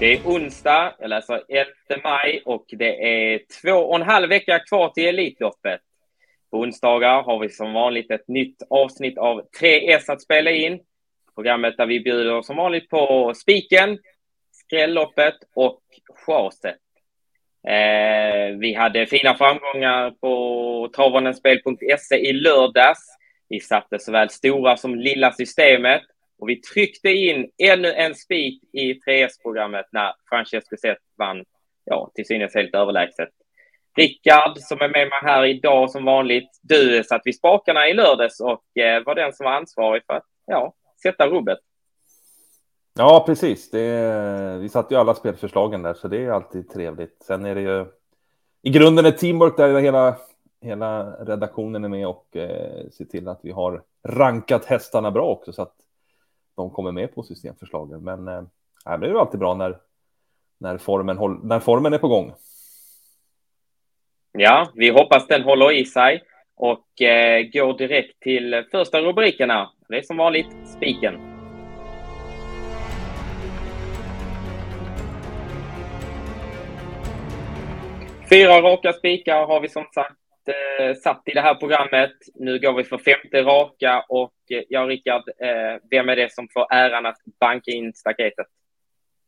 Det är onsdag, jag läser 11 maj och det är två och en halv vecka kvar till Elitloppet. På onsdagar har vi som vanligt ett nytt avsnitt av 3S att spela in. Programmet där vi bjuder som vanligt på spiken, skrälloppet och chaset. Eh, vi hade fina framgångar på travanenspel.se i lördags. Vi satte såväl stora som lilla systemet och vi tryckte in ännu en spik i 3S-programmet när Francesco Zet vann, ja, till synes helt överlägset. Rickard som är med mig här idag som vanligt. Du satt vid spakarna i lördags och eh, var den som var ansvarig för att ja, sätta rubbet. Ja, precis. Det, vi satte ju alla spelförslagen där, så det är alltid trevligt. Sen är det ju i grunden ett teamwork där hela, hela redaktionen är med och eh, ser till att vi har rankat hästarna bra också så att de kommer med på systemförslagen. Men eh, det är ju alltid bra när, när, formen håll, när formen är på gång. Ja, vi hoppas den håller i sig och eh, går direkt till första rubrikerna. Det är som vanligt spiken. Fyra raka spikar har vi som sagt eh, satt i det här programmet. Nu går vi för femte raka och eh, Rickard, eh, vem är det som får äran att banka in staketet?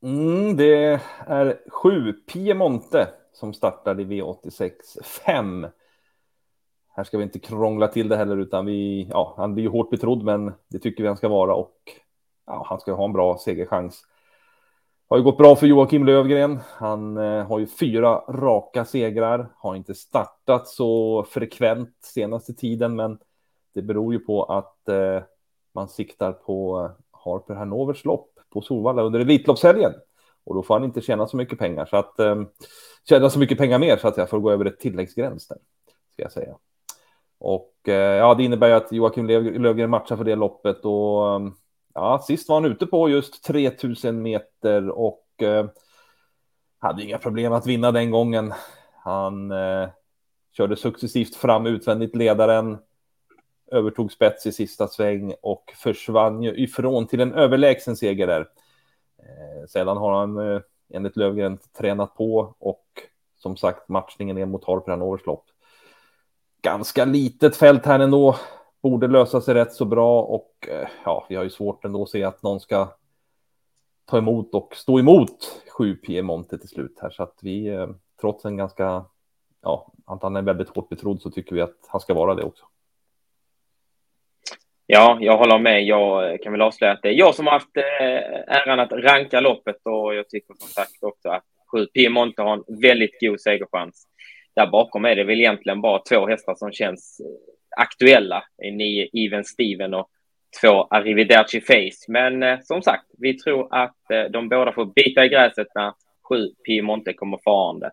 Mm, det är sju Piemonte som startar i V86 5. Här ska vi inte krångla till det heller, utan vi, ja, han blir ju hårt betrodd, men det tycker vi han ska vara och ja, han ska ha en bra segerchans. Har ju gått bra för Joakim Lövgren. Han eh, har ju fyra raka segrar, har inte startat så frekvent senaste tiden, men det beror ju på att eh, man siktar på eh, Harper Hanovers lopp på Solvalla under Elitloppshelgen och då får han inte tjäna så mycket pengar så att eh, tjäna så mycket pengar mer så att jag får gå över ett tilläggsgräns där ska jag säga. Och eh, ja, det innebär ju att Joakim Lövgren matchar för det loppet och eh, ja, sist var han ute på just 3000 meter och eh, hade inga problem att vinna den gången. Han eh, körde successivt fram utvändigt ledaren, övertog spets i sista sväng och försvann ju ifrån till en överlägsen seger där. Eh, sedan har han eh, enligt Lövgren tränat på och som sagt matchningen är mot Harper Hanovers lopp. Ganska litet fält här ändå borde lösa sig rätt så bra och eh, ja, vi har ju svårt ändå att se att någon ska ta emot och stå emot 7 Piemonte till slut här så att vi eh, trots en ganska ja, att han är väldigt hårt betrodd så tycker vi att han ska vara det också. Ja, jag håller med. Jag eh, kan väl avslöja att det är jag som har haft äran att ranka loppet och jag tycker som sagt också att 7 Piemonte har en väldigt god segerchans. Där bakom är det väl egentligen bara två hästar som känns aktuella. Nio Even Steven och två Arrivederci Face. Men eh, som sagt, vi tror att eh, de båda får bita i gräset när sju Piemonte kommer farande.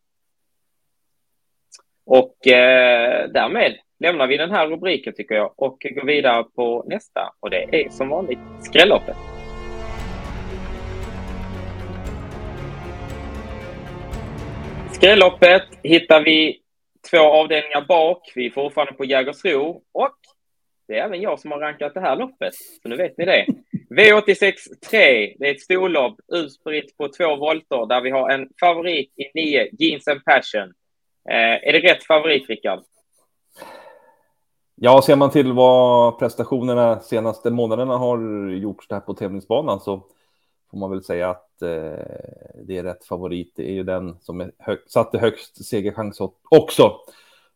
Och eh, därmed lämnar vi den här rubriken tycker jag och går vidare på nästa och det är som vanligt skrälloppet. Skrälloppet hittar vi två avdelningar bak. Vi är fortfarande på Jägersro och det är även jag som har rankat det här loppet, så nu vet ni det. V86 3, det är ett storlopp utspritt på två volter där vi har en favorit i nio, Jeans and Passion. Eh, är det rätt favorit, Rickard? Ja, ser man till vad prestationerna senaste månaderna har gjorts där på tävlingsbanan så får man väl säga att eh, det är rätt favorit. Det är ju den som är hög, satte högst segerchans också.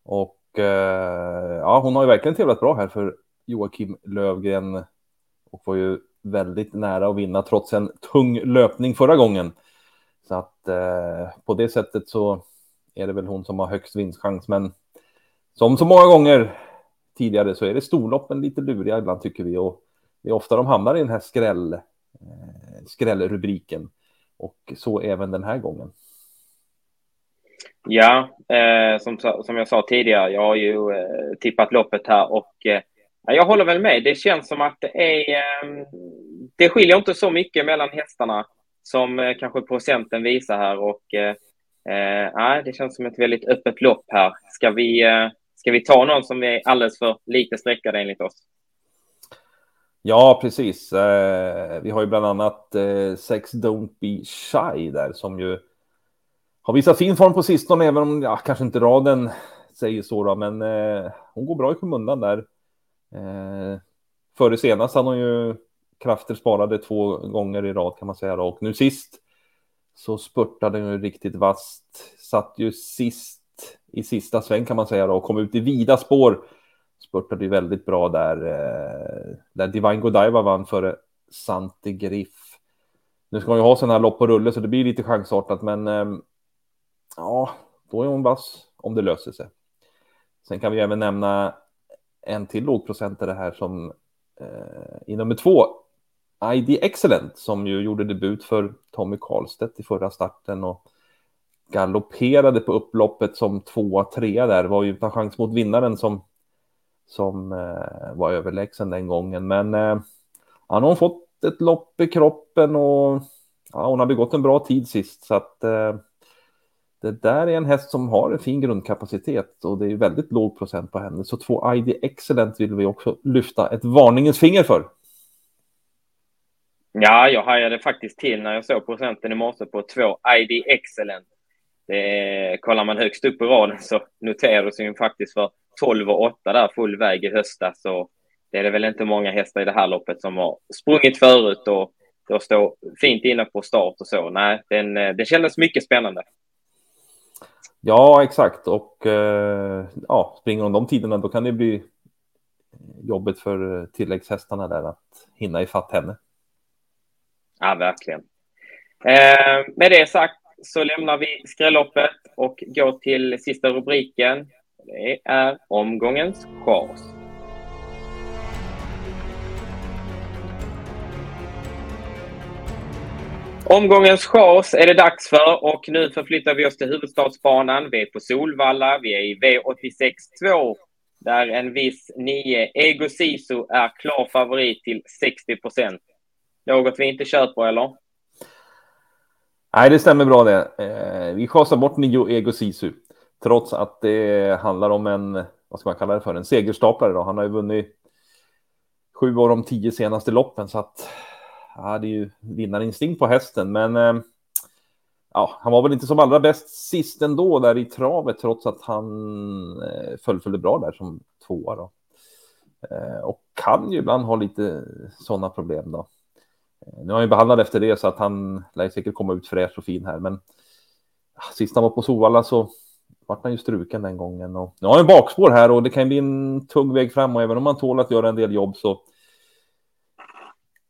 Och eh, ja, hon har ju verkligen tävlat bra här för Joakim Lövgren och var ju väldigt nära att vinna trots en tung löpning förra gången. Så att eh, på det sättet så är det väl hon som har högst vinstchans. Men som så många gånger tidigare så är det storloppen lite luriga ibland tycker vi och det är ofta de hamnar i den här skräll, skrällrubriken och så även den här gången. Ja, eh, som, som jag sa tidigare, jag har ju eh, tippat loppet här och eh, jag håller väl med. Det känns som att det är... Eh, det skiljer inte så mycket mellan hästarna som eh, kanske procenten visar här och eh, eh det känns som ett väldigt öppet lopp här. Ska vi, eh, ska vi ta någon som är alldeles för lite sträckad enligt oss? Ja, precis. Eh, vi har ju bland annat eh, Sex Don't Be Shy där som ju har visat fin form på sistone, även om ja, kanske inte raden säger så då, men eh, hon går bra i skymundan där. Eh, före senast hade hon ju krafter sparade två gånger i rad kan man säga då. och nu sist så spurtade hon ju riktigt vasst. Satt ju sist i sista sväng kan man säga då och kom ut i vida spår. Spurtade ju väldigt bra där. Eh, där Divine Godiva vann före Santi Griff. Nu ska man ju ha sådana här lopp på rulle så det blir lite chansartat men eh, ja, då är hon vass om det löser sig. Sen kan vi även nämna en till lågprocentare här som eh, i nummer två, ID Excellent, som ju gjorde debut för Tommy Karlstedt i förra starten och galopperade på upploppet som tvåa, trea där, var ju utan chans mot vinnaren som, som eh, var överlägsen den gången. Men eh, han har fått ett lopp i kroppen och ja, hon har begått en bra tid sist så att eh, det där är en häst som har en fin grundkapacitet och det är väldigt låg procent på henne. Så två ID Excellent vill vi också lyfta ett varningens finger för. Ja, jag hajade faktiskt till när jag såg procenten i morse på två ID Excellent. Det, kollar man högst upp i raden så noterades ju faktiskt för 12 och 8 där full väg i höstas. Så det är det väl inte många hästar i det här loppet som har sprungit förut och då står fint inne på start och så. Nej, den, den kändes mycket spännande. Ja, exakt. Och eh, ja, springer hon de tiderna då kan det bli jobbet för tilläggshästarna där att hinna ifatt henne. Ja, verkligen. Eh, med det sagt så lämnar vi skrälloppet och går till sista rubriken. Det är omgångens chas. Omgångens chas är det dags för och nu förflyttar vi oss till huvudstadsbanan. Vi är på Solvalla, vi är i V86 2 där en viss 9 Ego Sisu är klar favorit till 60 procent. Något vi inte köper eller? Nej, det stämmer bra det. Eh, vi chasar bort nio Ego Sisu trots att det handlar om en, vad ska man kalla det för, en segerstaplare. Då. Han har ju vunnit sju av de tio senaste loppen så att ja, det är ju vinnarinstinkt på hästen, men eh, ja, han var väl inte som allra bäst sist ändå där i travet, trots att han eh, fullföljde bra där som tvåa då. Eh, och kan ju ibland ha lite sådana problem då. Eh, nu har han ju behandlat efter det så att han lär säkert komma ut fräsch och fin här, men sist han var på Solvalla så vart han ju struken den gången och nu har han bakspår här och det kan bli en tung väg fram och även om man tål att göra en del jobb så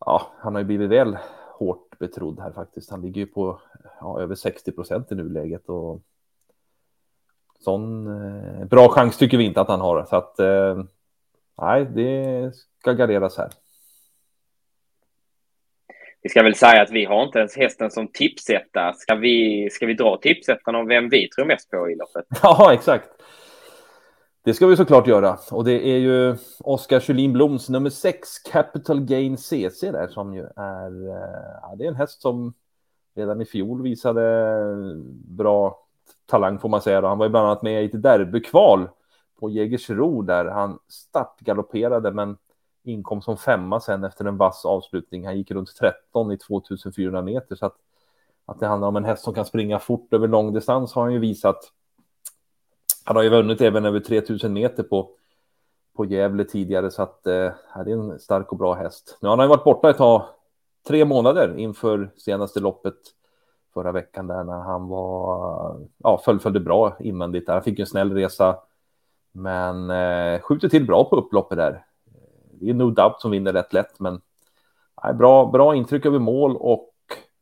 ja, han har ju blivit väl hårt betrodd här faktiskt. Han ligger ju på ja, över 60 procent i nuläget och sån eh, bra chans tycker vi inte att han har. Så att eh, nej, det ska garderas här. Vi ska väl säga att vi har inte ens hästen som tipsetta. Ska vi, ska vi dra tipsettan om vem vi tror mest på i loppet? Ja, exakt. Det ska vi såklart göra. Och det är ju Oskar Kjellin Bloms nummer 6, Capital Gain CC där som ju är, eh, ja, det är en häst som redan i fjol visade bra talang får man säga. Han var ju bland annat med i ett derbykval på Jägersro där han startgalopperade men inkom som femma sen efter en vass avslutning. Han gick runt 13 i 2400 meter så att, att det handlar om en häst som kan springa fort över lång distans har han ju visat. Han har ju vunnit även över 3000 meter på, på Gävle tidigare, så att eh, det är en stark och bra häst. Nu har han ju varit borta ett tag, tre månader inför senaste loppet förra veckan där när han var, ja, fullföljde bra invändigt där. Han fick en snäll resa, men eh, skjuter till bra på upploppet där. Det är No Doubt som vinner rätt lätt, men nej, bra, bra intryck över mål och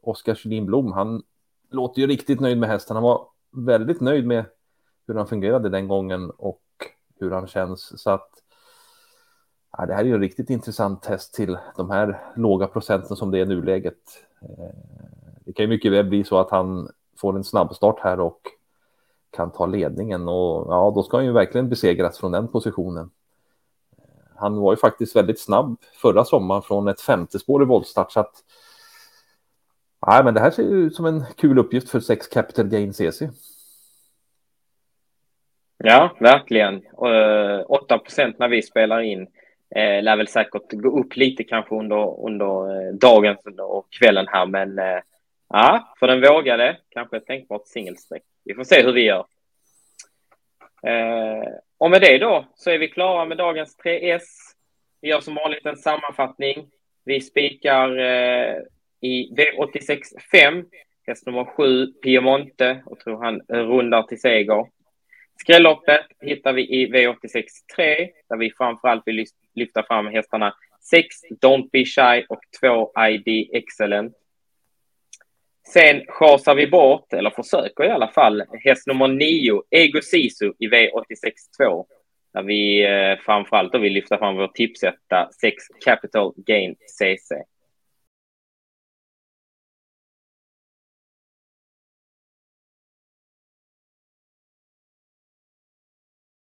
Oskar Kjellin Blom, han låter ju riktigt nöjd med hästen. Han var väldigt nöjd med hur han fungerade den gången och hur han känns. Så att ja, det här är ju en riktigt intressant test till de här låga procenten som det är i nuläget. Eh, det kan ju mycket väl bli så att han får en snabbstart här och kan ta ledningen och ja, då ska han ju verkligen besegras från den positionen. Han var ju faktiskt väldigt snabb förra sommaren från ett femte spår i voltstart så att Nej, men det här ser ju ut som en kul uppgift för sex Capital Gain CC. Ja, verkligen. 8 eh, procent när vi spelar in. Eh, lär väl säkert gå upp lite kanske under, under eh, dagen och kvällen här, men eh, ja, för den vågade kanske ett tänkbart singelstreck. Vi får se hur vi gör. Eh, och med det då så är vi klara med dagens 3S. Vi gör som vanligt en sammanfattning. Vi spikar eh, i V86 5, häst nummer 7, Piemonte, och tror han rundar till seger. Skrälloppet hittar vi i V86 3, där vi framförallt vill lyfta fram hästarna 6, Don't Be Shy och 2, ID Excellent. Sen chasar vi bort, eller försöker i alla fall, häst nummer 9, Ego Sisu i V86.2, Där vi eh, framförallt vill lyfta fram vår tipsetta 6 Capital Gain CC.